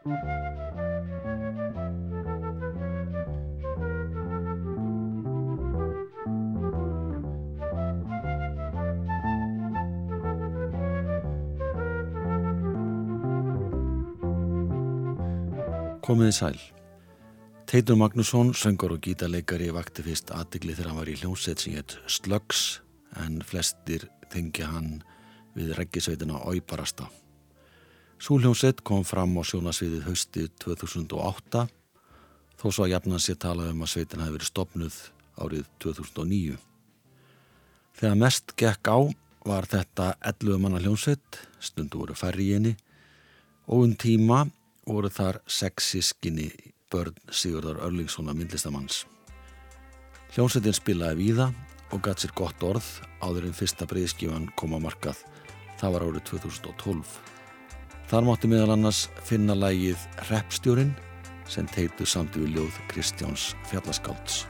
Komiði sæl. Teitur Magnusson, söngur og gítarleikari, vakti fyrst aðdegli þegar hann var í hljómsett sem hétt Slugs en flestir þengja hann við reggisveitina Óibarasta. Sú hljómsett kom fram á sjónasviðið hausti 2008 þó svo að jafnan sér talað um að sveitin hafi verið stopnuð árið 2009. Þegar mest gekk á var þetta 11 manna hljómsett, stundu voru færri í henni og um tíma voru þar sex sískinni börn Sigurðar Örlingssona myndlistamanns. Hljómsveitin spilaði víða og gæt sér gott orð áður en fyrsta breyðskífan kom á markað. Það var árið 2012. Þar mátti meðal annars finna lægið Repstjórin sem teitu samt við ljóð Kristjáns Fjallaskálds.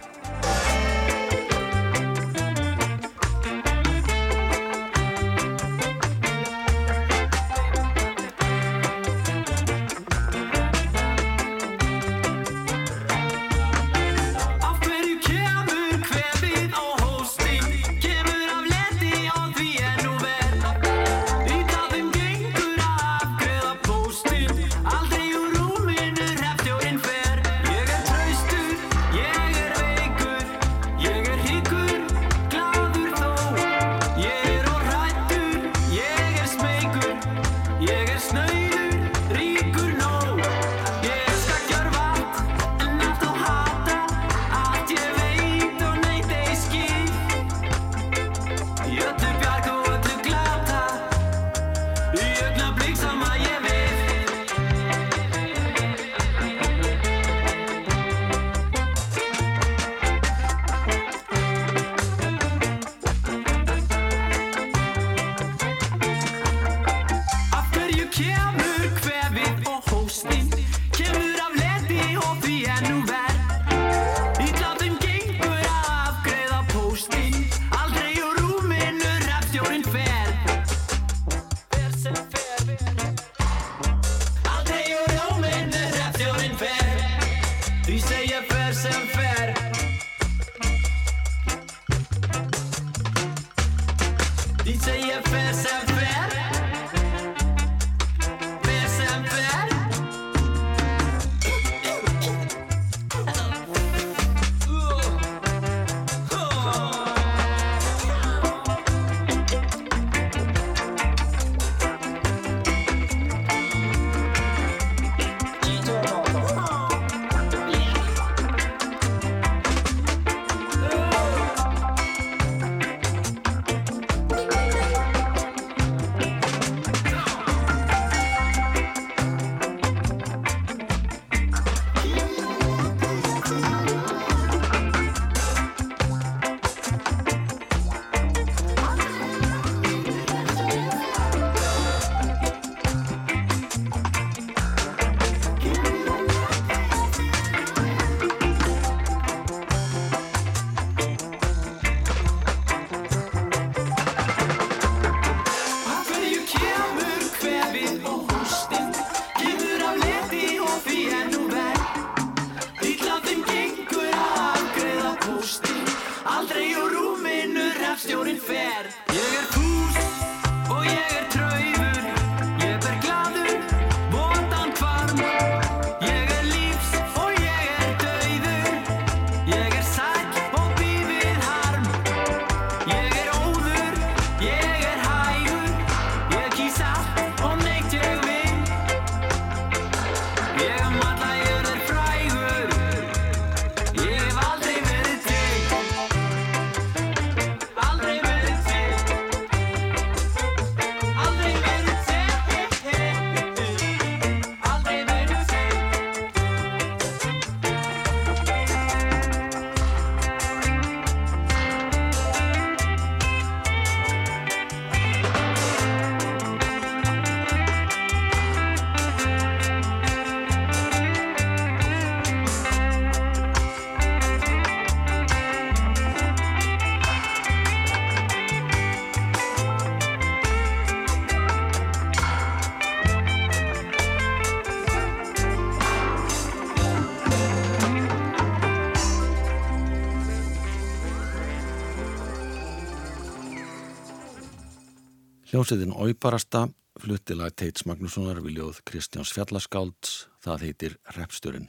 Hljómsveitin Óibarasta flutti lag Teits Magnússonar við ljóð Kristjáns Fjallaskalds, það heitir Repsturinn.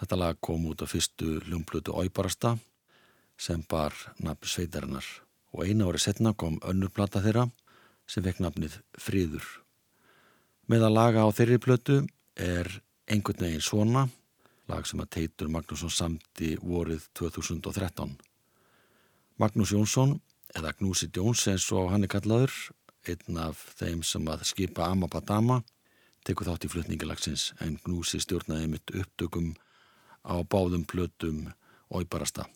Þetta lag kom út á fyrstu hljómblutu Óibarasta sem bar nafn sveitarinnar og eina ári setna kom önnur plata þeirra sem vekk nafnið Fríður. Með að laga á þeirri plötu er einhvern veginn svona, lag sem að Teitur Magnússon samti vorið 2013. Magnús Jónsson eða Gnúsi Jóns eins og hann er kallaður, einn af þeim sem að skipa Amapadama, tekur þátt í flutningalagsins en Gnúsi stjórnaði mitt upptökum á báðum plötum og í barasta.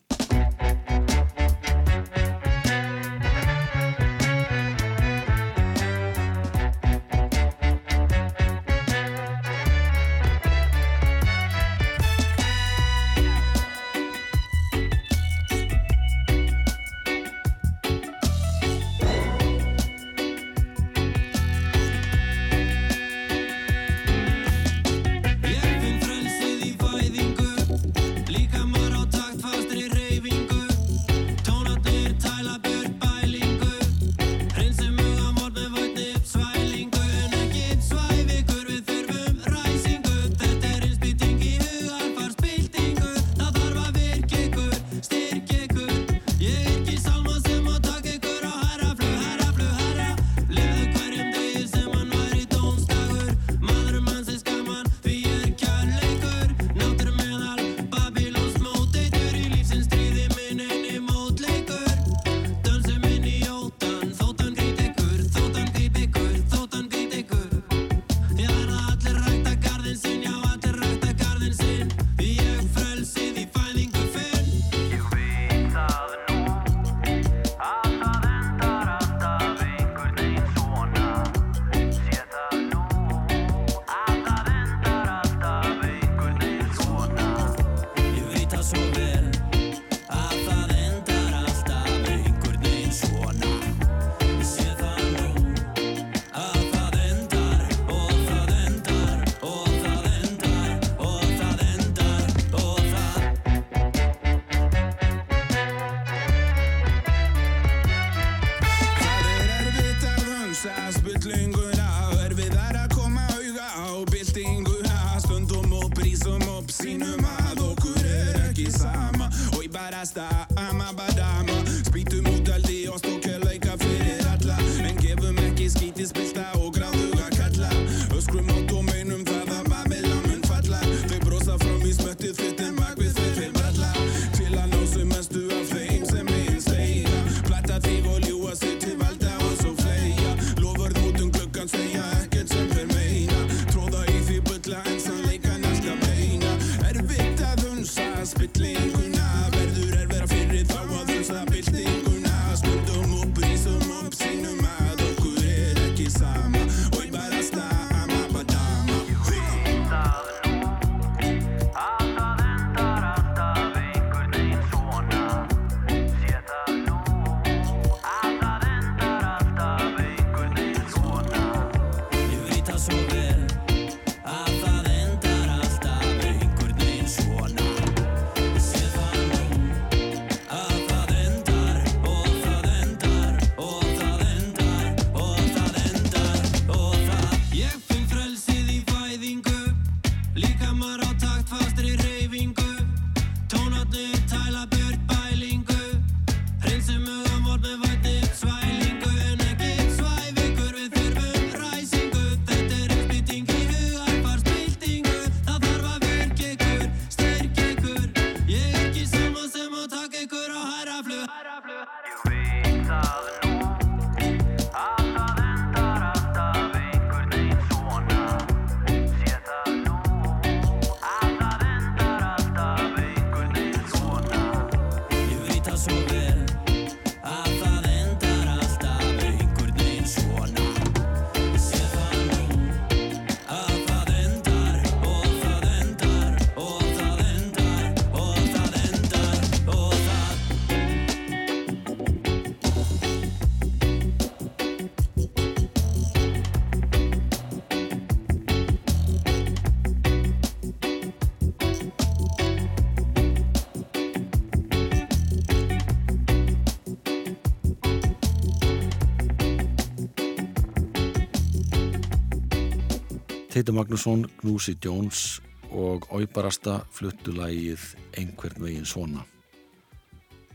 Teiti Magnússon, Gnúsi Jones og Óibarasta fluttu lægið Einhvern veginn svona.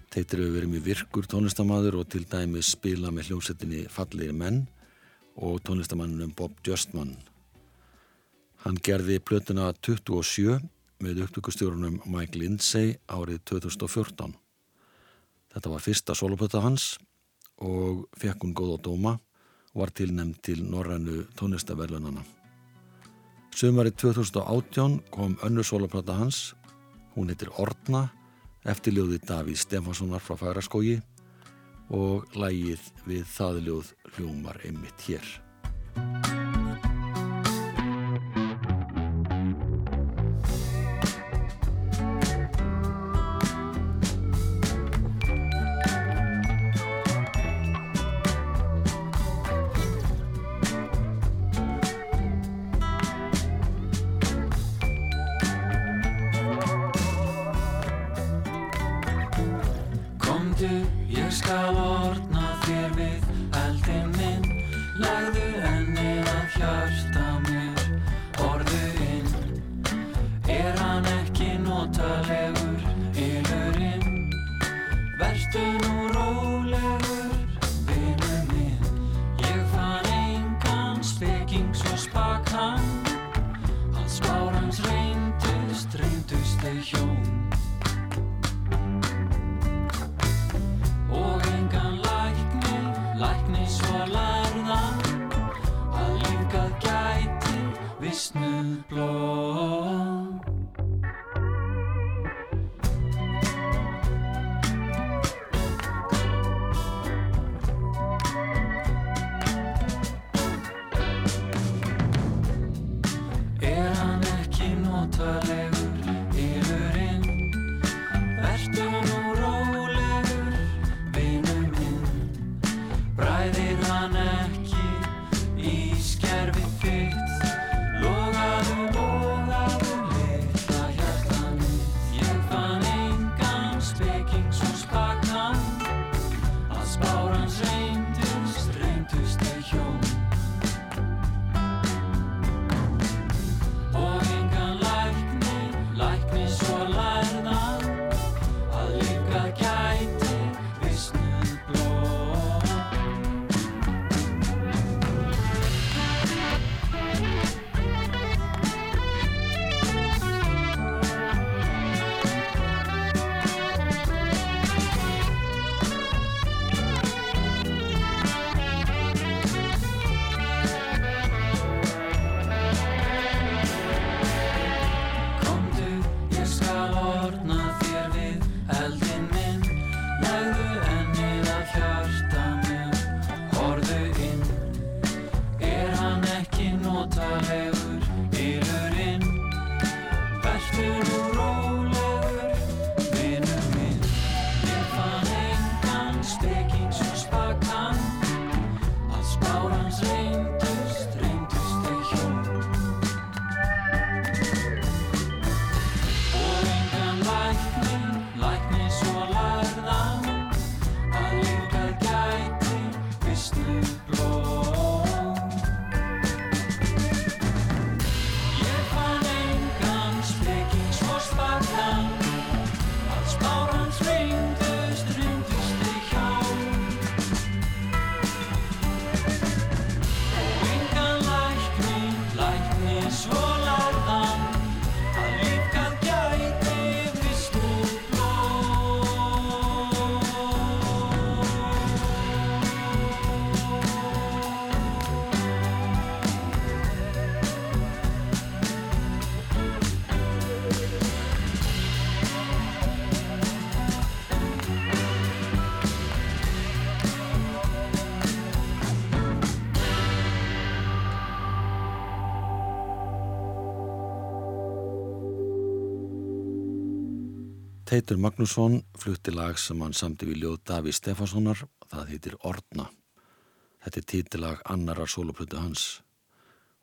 Teitir hefur verið mjög virkur tónlistamæður og til dæmi spila með hljómsettinni Fallegir menn og tónlistamannunum Bob Justman. Hann gerði plötuna 27 með upptökustjórunum Mike Lindsay árið 2014. Þetta var fyrsta soloplöta hans og fekk hún góð á dóma og var tilnæmt til Norrænu tónlistaverlunana. Sumari 2018 kom önnu soloplata hans, hún heitir Orna, eftirljóði Davíð Stefanssonar frá Fagraskógi og lægið við þaðljóð hljómar einmitt hér. Teitur Magnússon flutti lag sem hann samti við ljóð Daví Stefanssonar, það heitir Orna. Þetta er títilag annarar soloplötu hans.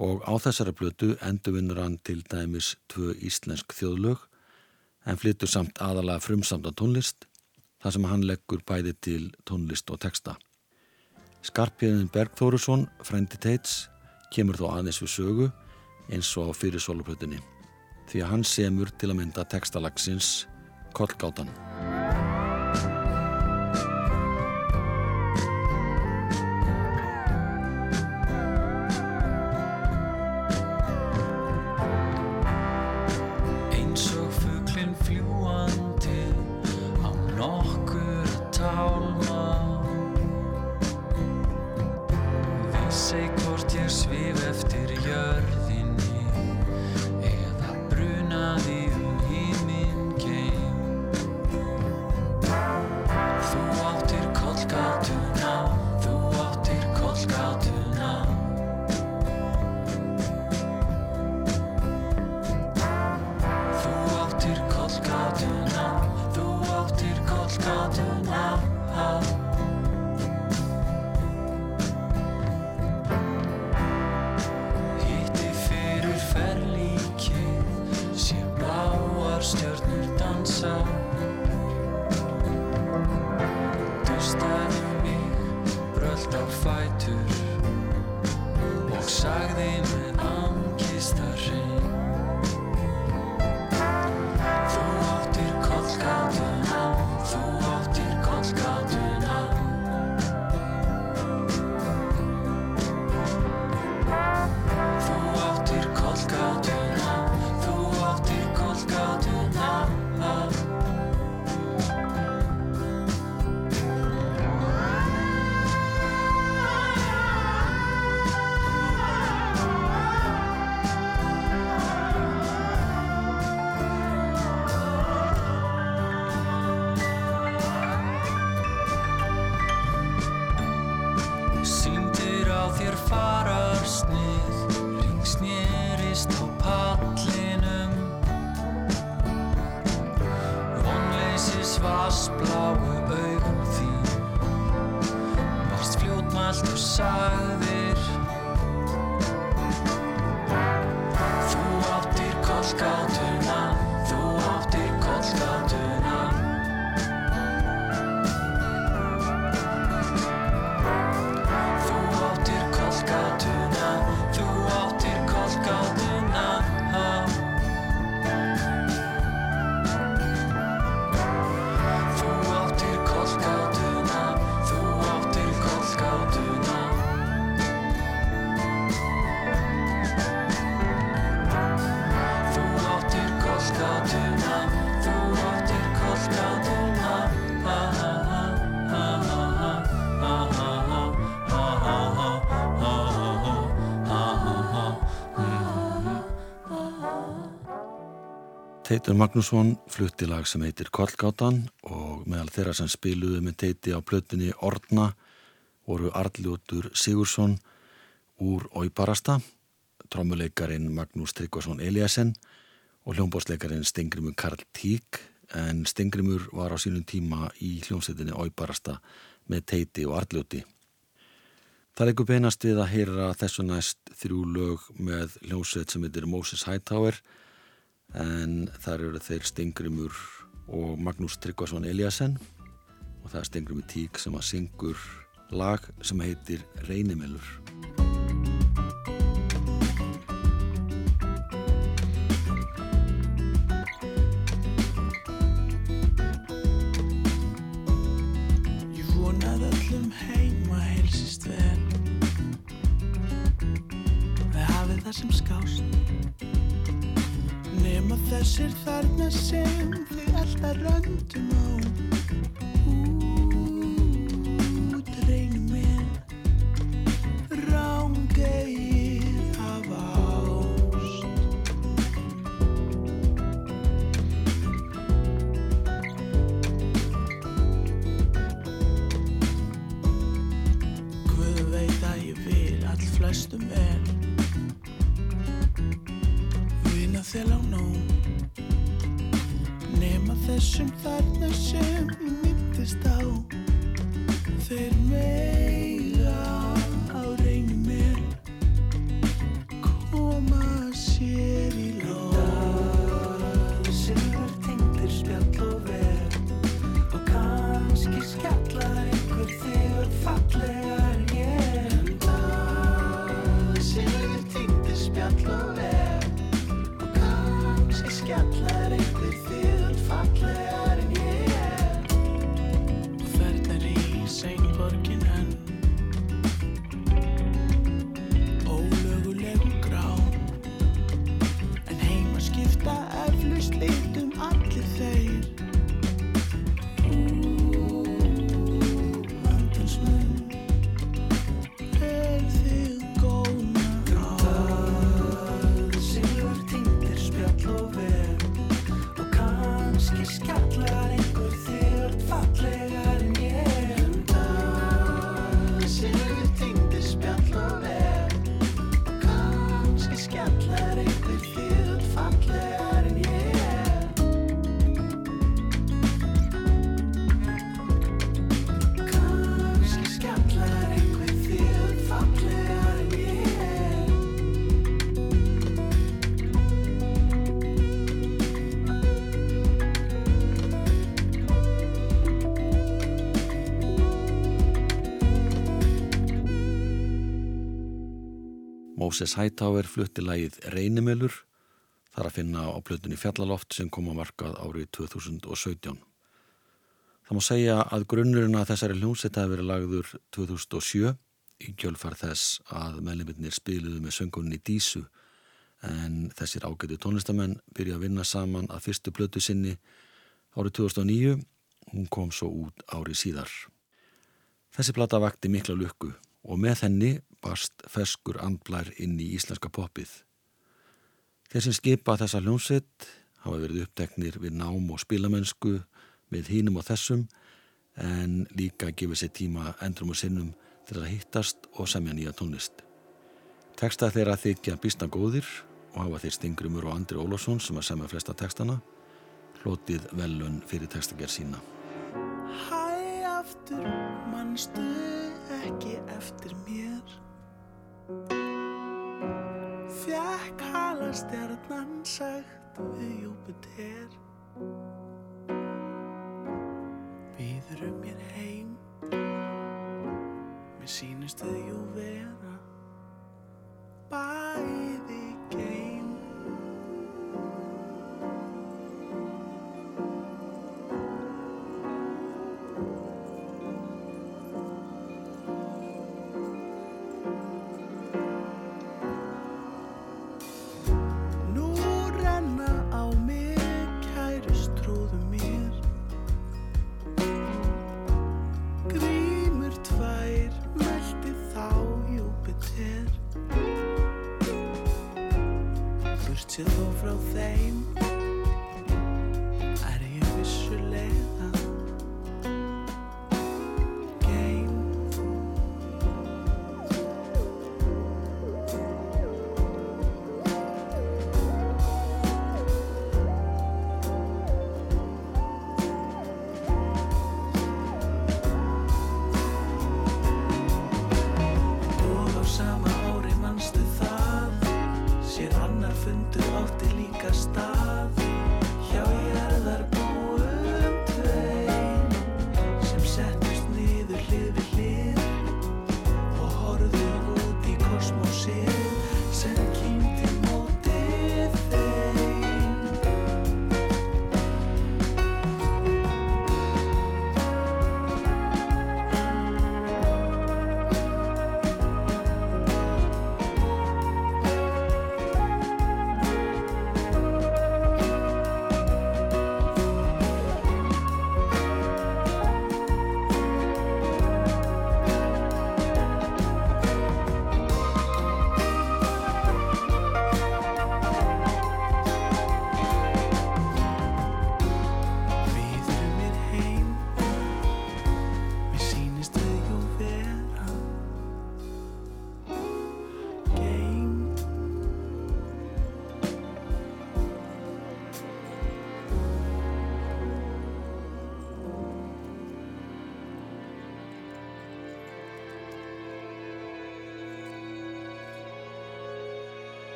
Og á þessari plötu endurvinnur hann til dæmis tvö íslensk þjóðlög en flyttur samt aðalega frumsamta tónlist þar sem hann leggur bæði til tónlist og texta. Skarpjöðin Bergþórusson, frendi Teits, kemur þó aðeins við sögu eins og fyrir soloplötunni því að hann semur til að mynda textalagsins Kollgátan. Teitur Magnússon flutti lag sem heitir Kollgátan og meðal þeirra sem spiluðu með teiti á plötunni Orna voru Arljótur Sigursson úr Óibarasta, trommuleikarin Magnús Tryggvason Eliasson og hljómbósleikarin Stengrimur Karl Tík en Stengrimur var á sínum tíma í hljómsveitinni Óibarasta með teiti og Arljóti. Það er ekki beinast við að heyra þessu næst þrjú lög með hljómsveit sem heitir Moses Hightower en þar eru þeir Stengrimur og Magnús Tryggvason Eliasson og það er Stengrimur Tík sem að syngur lag sem heitir Reynimellur Ég vonað þessir þarna sem þið alltaf röndum á Moses Hightower flutti lagið Reynimelur þar að finna á plötunni Fjallaloft sem kom á markað árið 2017. Það má segja að grunnurinn að þessari hljómsett hafi verið lagður 2007 í gjölfar þess að meðleminnir spiluðu með söngunni Dísu en þessir ágætu tónlistamenn byrja að vinna saman að fyrstu plötu sinni árið 2009 hún kom svo út árið síðar. Þessi plata vakti mikla lukku og með henni barst feskur andblær inn í íslenska poppið. Þeir sem skipa þessa hljómsveit hafa verið uppteknir við nám og spilamennsku með hínum og þessum en líka gefið sér tíma endrum og sinnum til að hittast og semja nýja tónlist. Teksta þeirra þykja býstna góðir og hafa þeir Stingrumur og Andri Ólafsson sem að semja flesta tekstana hlotið velun fyrir tekstagerð sína. Hæ aftur, manstu ekki eftir mér Fjekk halastjarnan sagt við Júpiter Býður um mér heim. Mér sýnist þau jú vera Bæði geim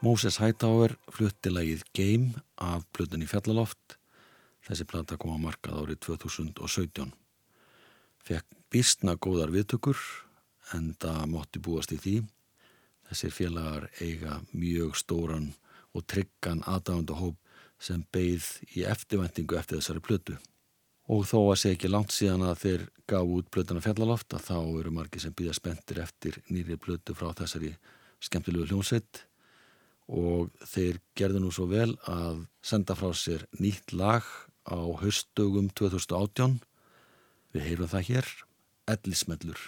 Moses Hightower flutti lagið Game af plötunni Fjallaloft. Þessi plata kom á markað árið 2017. Fekk býstna góðar viðtökur en það mótti búast í því. Þessir félagar eiga mjög stóran og tryggan aðdándahóp sem beigð í eftirvæntingu eftir þessari plötu. Og þó að sé ekki langt síðan að þeir gaf út blötuna fjallaloft að þá eru margi sem býða spendir eftir nýri blötu frá þessari skemmtilegu hljómsveit og þeir gerðu nú svo vel að senda frá sér nýtt lag á haustdögum 2018 við heyrum það hér Ellismellur.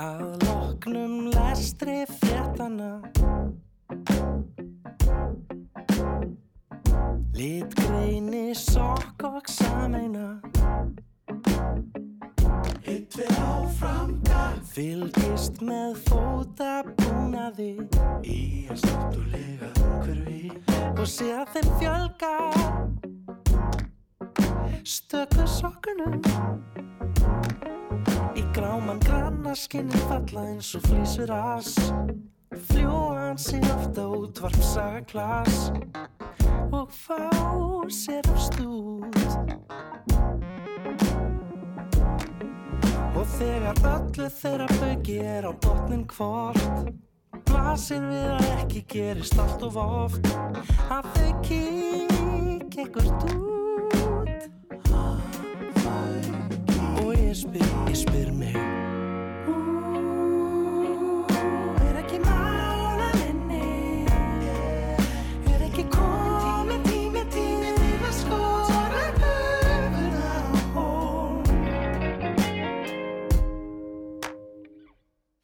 Að loknum lestri fréttana Litgreini sokk og sameina Fylgist með fótabúnaði. Í hans náttúrlega umhverfi Og sé að þeim fjölga. Stöku sokkunum. Í gráman granna skinni falla eins og flýsur as. Fljúan sig ofta útvarp saga klas Og fá sér af stút Og þegar öllu þeirra bauki er á botnin hvort Blasir við að ekki gerist allt of oft. Að þau kík ekkert út. Og ég spyr, ég spyr mig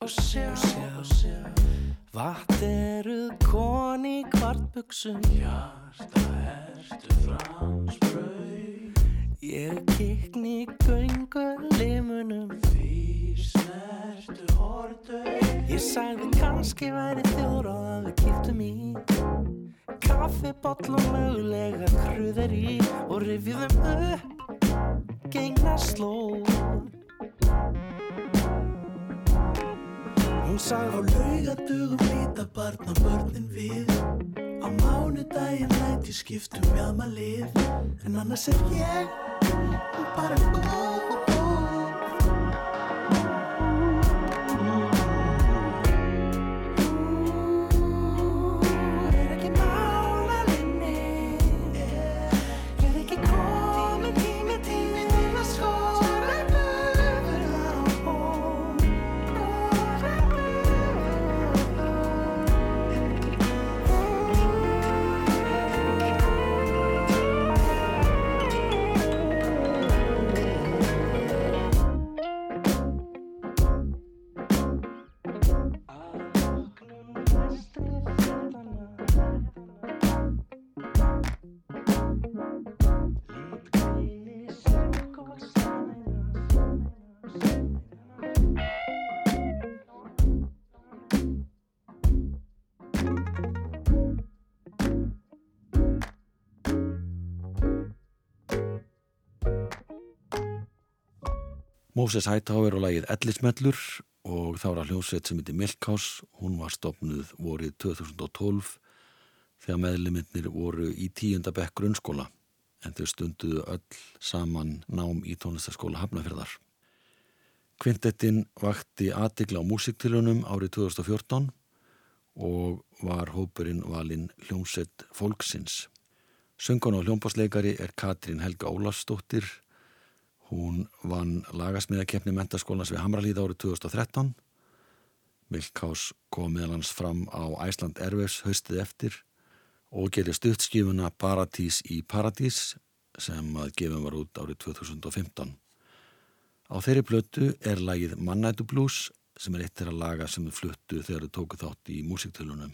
og sjá, sjá, sjá Vatn eruð koni kvartbuxum Hjarta ertu fransbrau Ég kikni göngu limunum Því snertu hortu Ég sagði kannski væri þjóra að við kiptum í Kaffibotl og mögulega kruðir í Og rifjum upp Gengna slóð Hún sagði á laugadugum líta barna börnin við. Á mánudaginn læti skiptum mjadma lið En annars er ég bara góð Moses Hightower og lagið Ellismellur og þá var að hljómsveit sem heitir Milkhouse, hún var stopnuð vorið 2012 þegar meðliminnir voru í tíunda bekk grunnskóla en þau stunduðu öll saman nám í tónlistaskóla Hafnafjörðar. Kvintettin vakti aðtikla á músiktilunum árið 2014 og var hópurinn valinn hljómsveit fólksins. Söngun og hljómbásleikari er Katrín Helga Ólafsdóttir Hún vann lagasmiðakeppni mentaskólans við Hamralíð árið 2013. Milkás kom meðal hans fram á Æsland Erfus haustið eftir og gerði stuttskífuna Paradís í Paradís sem að gefum var út árið 2015. Á þeirri blötu er lagið Mannætu Blues sem er eitt þeirra laga sem þau fluttu þegar þau tóku þátt í músiktölunum.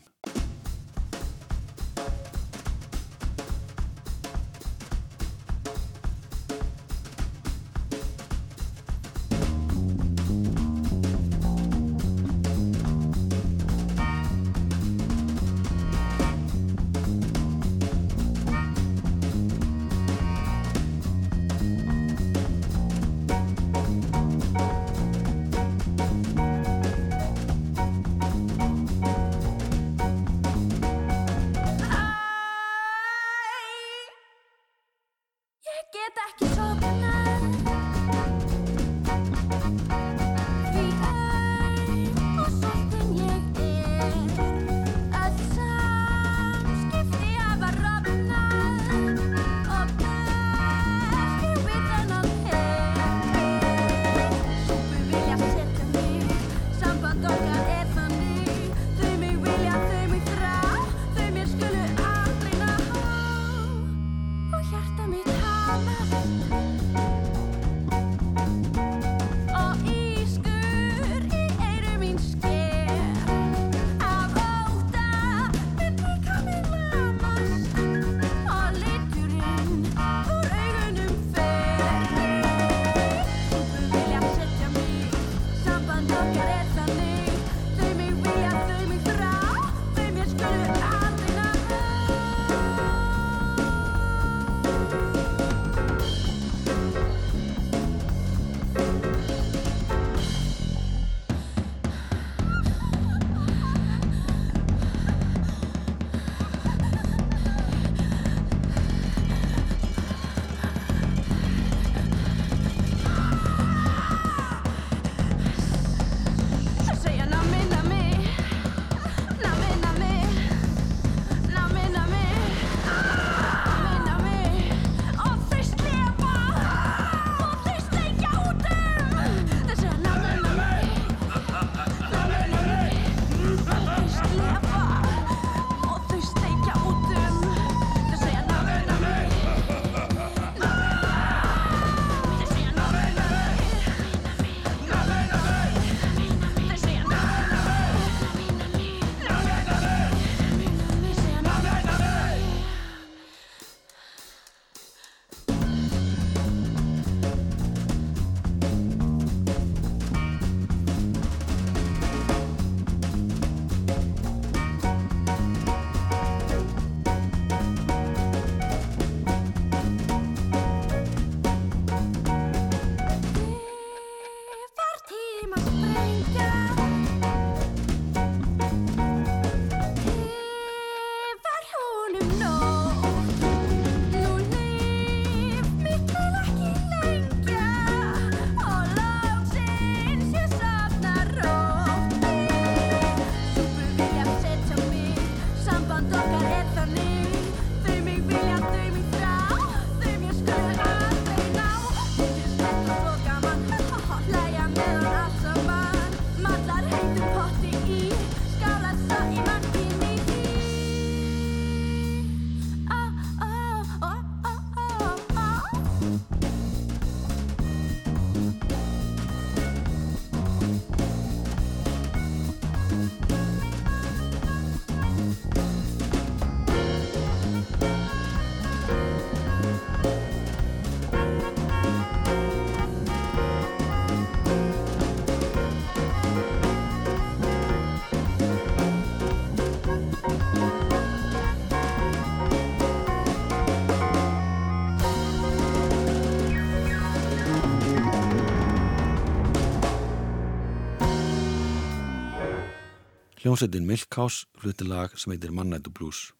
Hljómsveitin Milkhouse hluti lag sem heitir Mannættu Blues.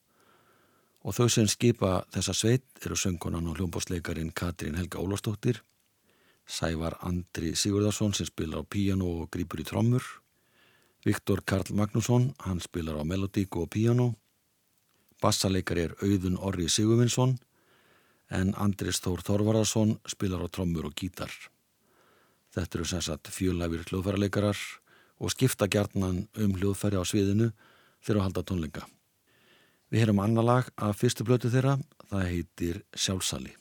Og þau sem skipa þessa sveit eru söngkonan og hljómbósleikarin Katrín Helga Ólafstóttir Sævar Andri Sigurðarsson sem spilar á píjano og grýpur í trommur Viktor Karl Magnússon hann spilar á melodíku og píjano Bassaleikari er Auðun Orri Sigurvinsson en Andris Þór Þorvararsson spilar á trommur og gítar. Þetta eru sem sagt fjölæfir hljóðfæraleikarar og skipta gjarnan um hljóðfæri á sviðinu þegar að halda tónleika. Við heyrum annar lag af fyrstu blötu þeirra, það heitir Sjálfsali.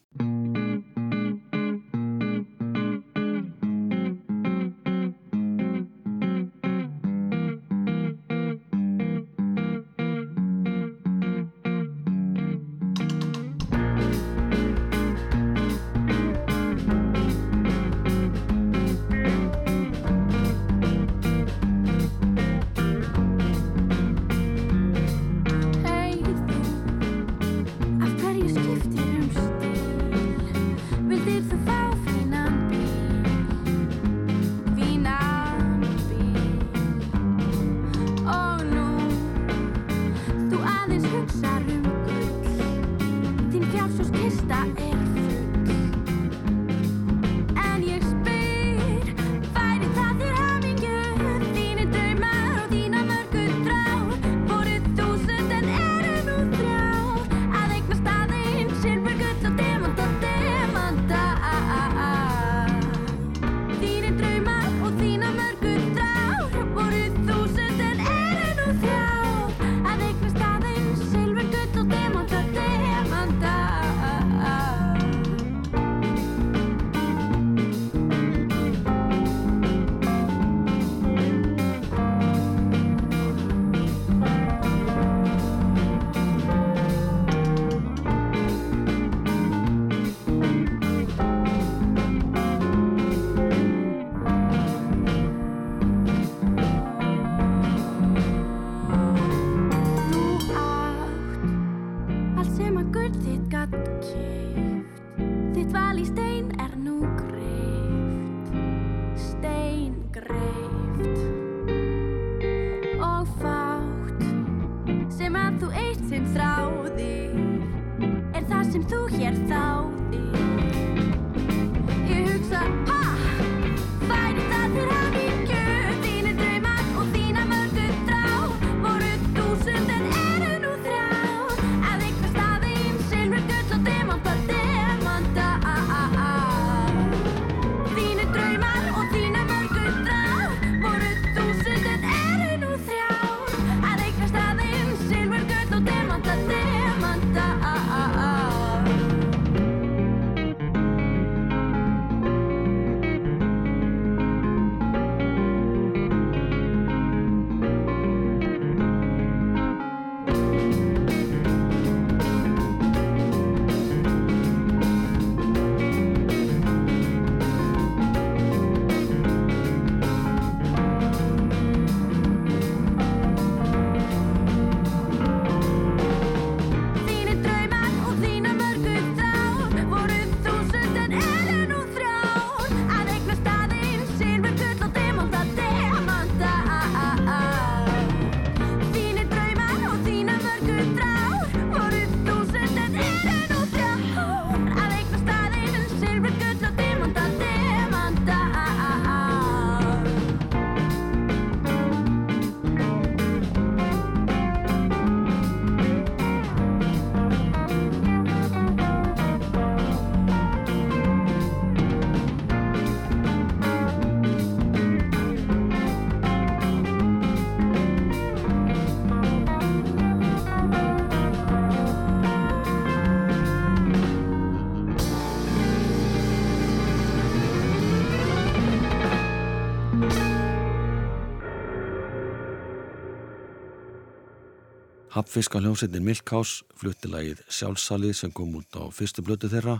Hafnfiska hljómsveitin Milkhouse flutti lagið Sjálfsalið sem kom út á fyrstu blötu þeirra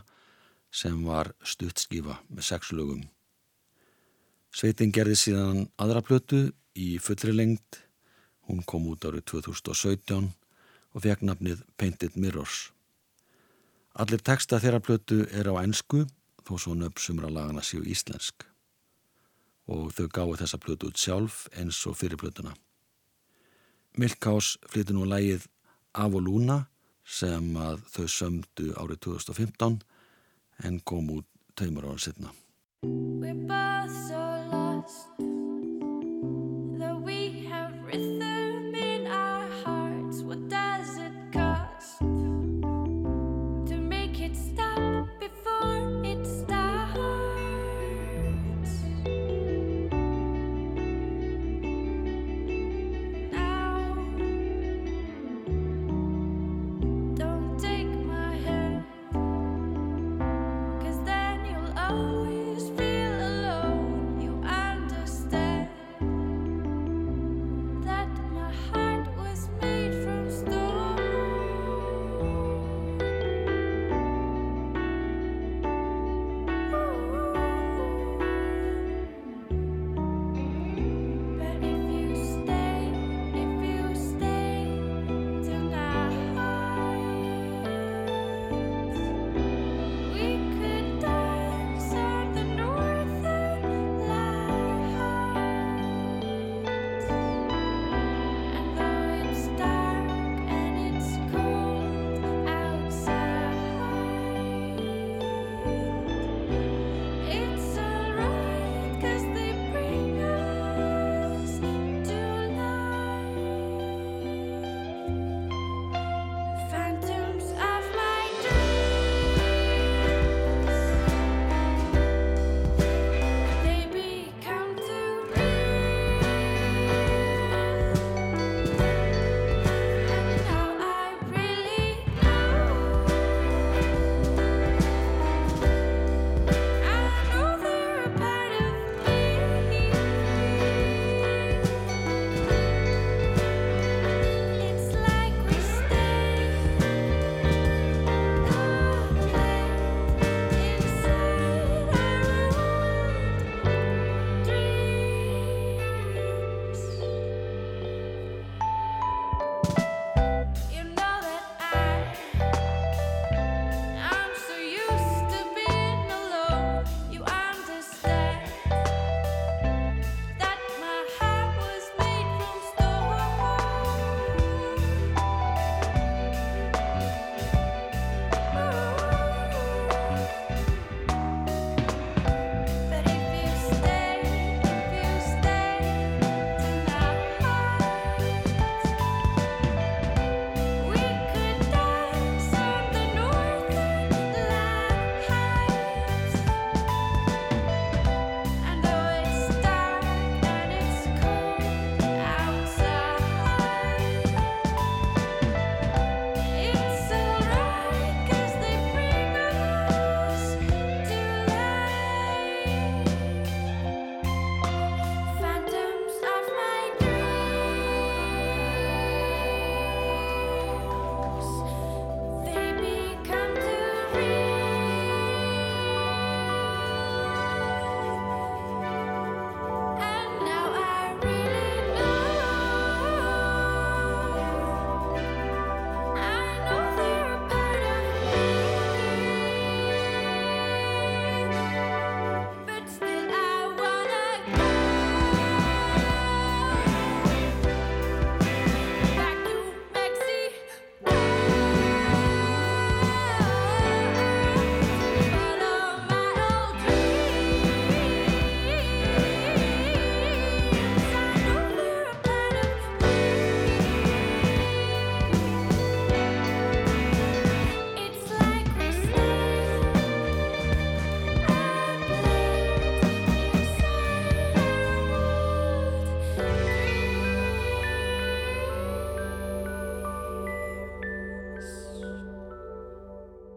sem var stuttskífa með sex lögum. Sveitin gerði síðan aðra blötu í fullri lengd. Hún kom út árið 2017 og fekk nafnið Painted Mirrors. Allir texta þeirra blötu er á ennsku þó svo nöfn sumra lagana séu íslensk. Og þau gáðu þessa blötu út sjálf eins og fyrir blötuna. Milkhouse flyttu nú lægið Af og Luna sem að þau sömdu árið 2015 en kom út taumur ára setna. We're both so lost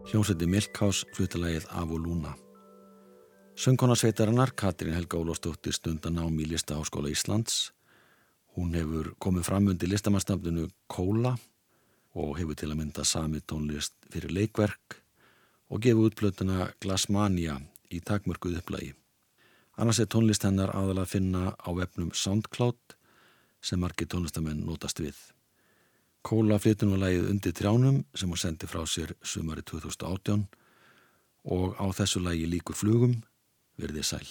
Hljómsveiti Milkhaus fluttalagið Af og Lúna. Söngkonarsveitarinnar Katrín Helga Ólafsdóttir stundan á Mílista Áskóla Íslands. Hún hefur komið fram undir listamannstafninu Kóla og hefur til að mynda sami tónlist fyrir leikverk og gefið útplötuna Glassmania í takmörkuð upplægi. Annars er tónlist hennar aðalega að finna á vefnum SoundCloud sem margir tónlistamenn notast við. Kóla flytun var lægið undir trjánum sem hún sendi frá sér sumari 2018 og á þessu lægi líkur flugum verðið sæl.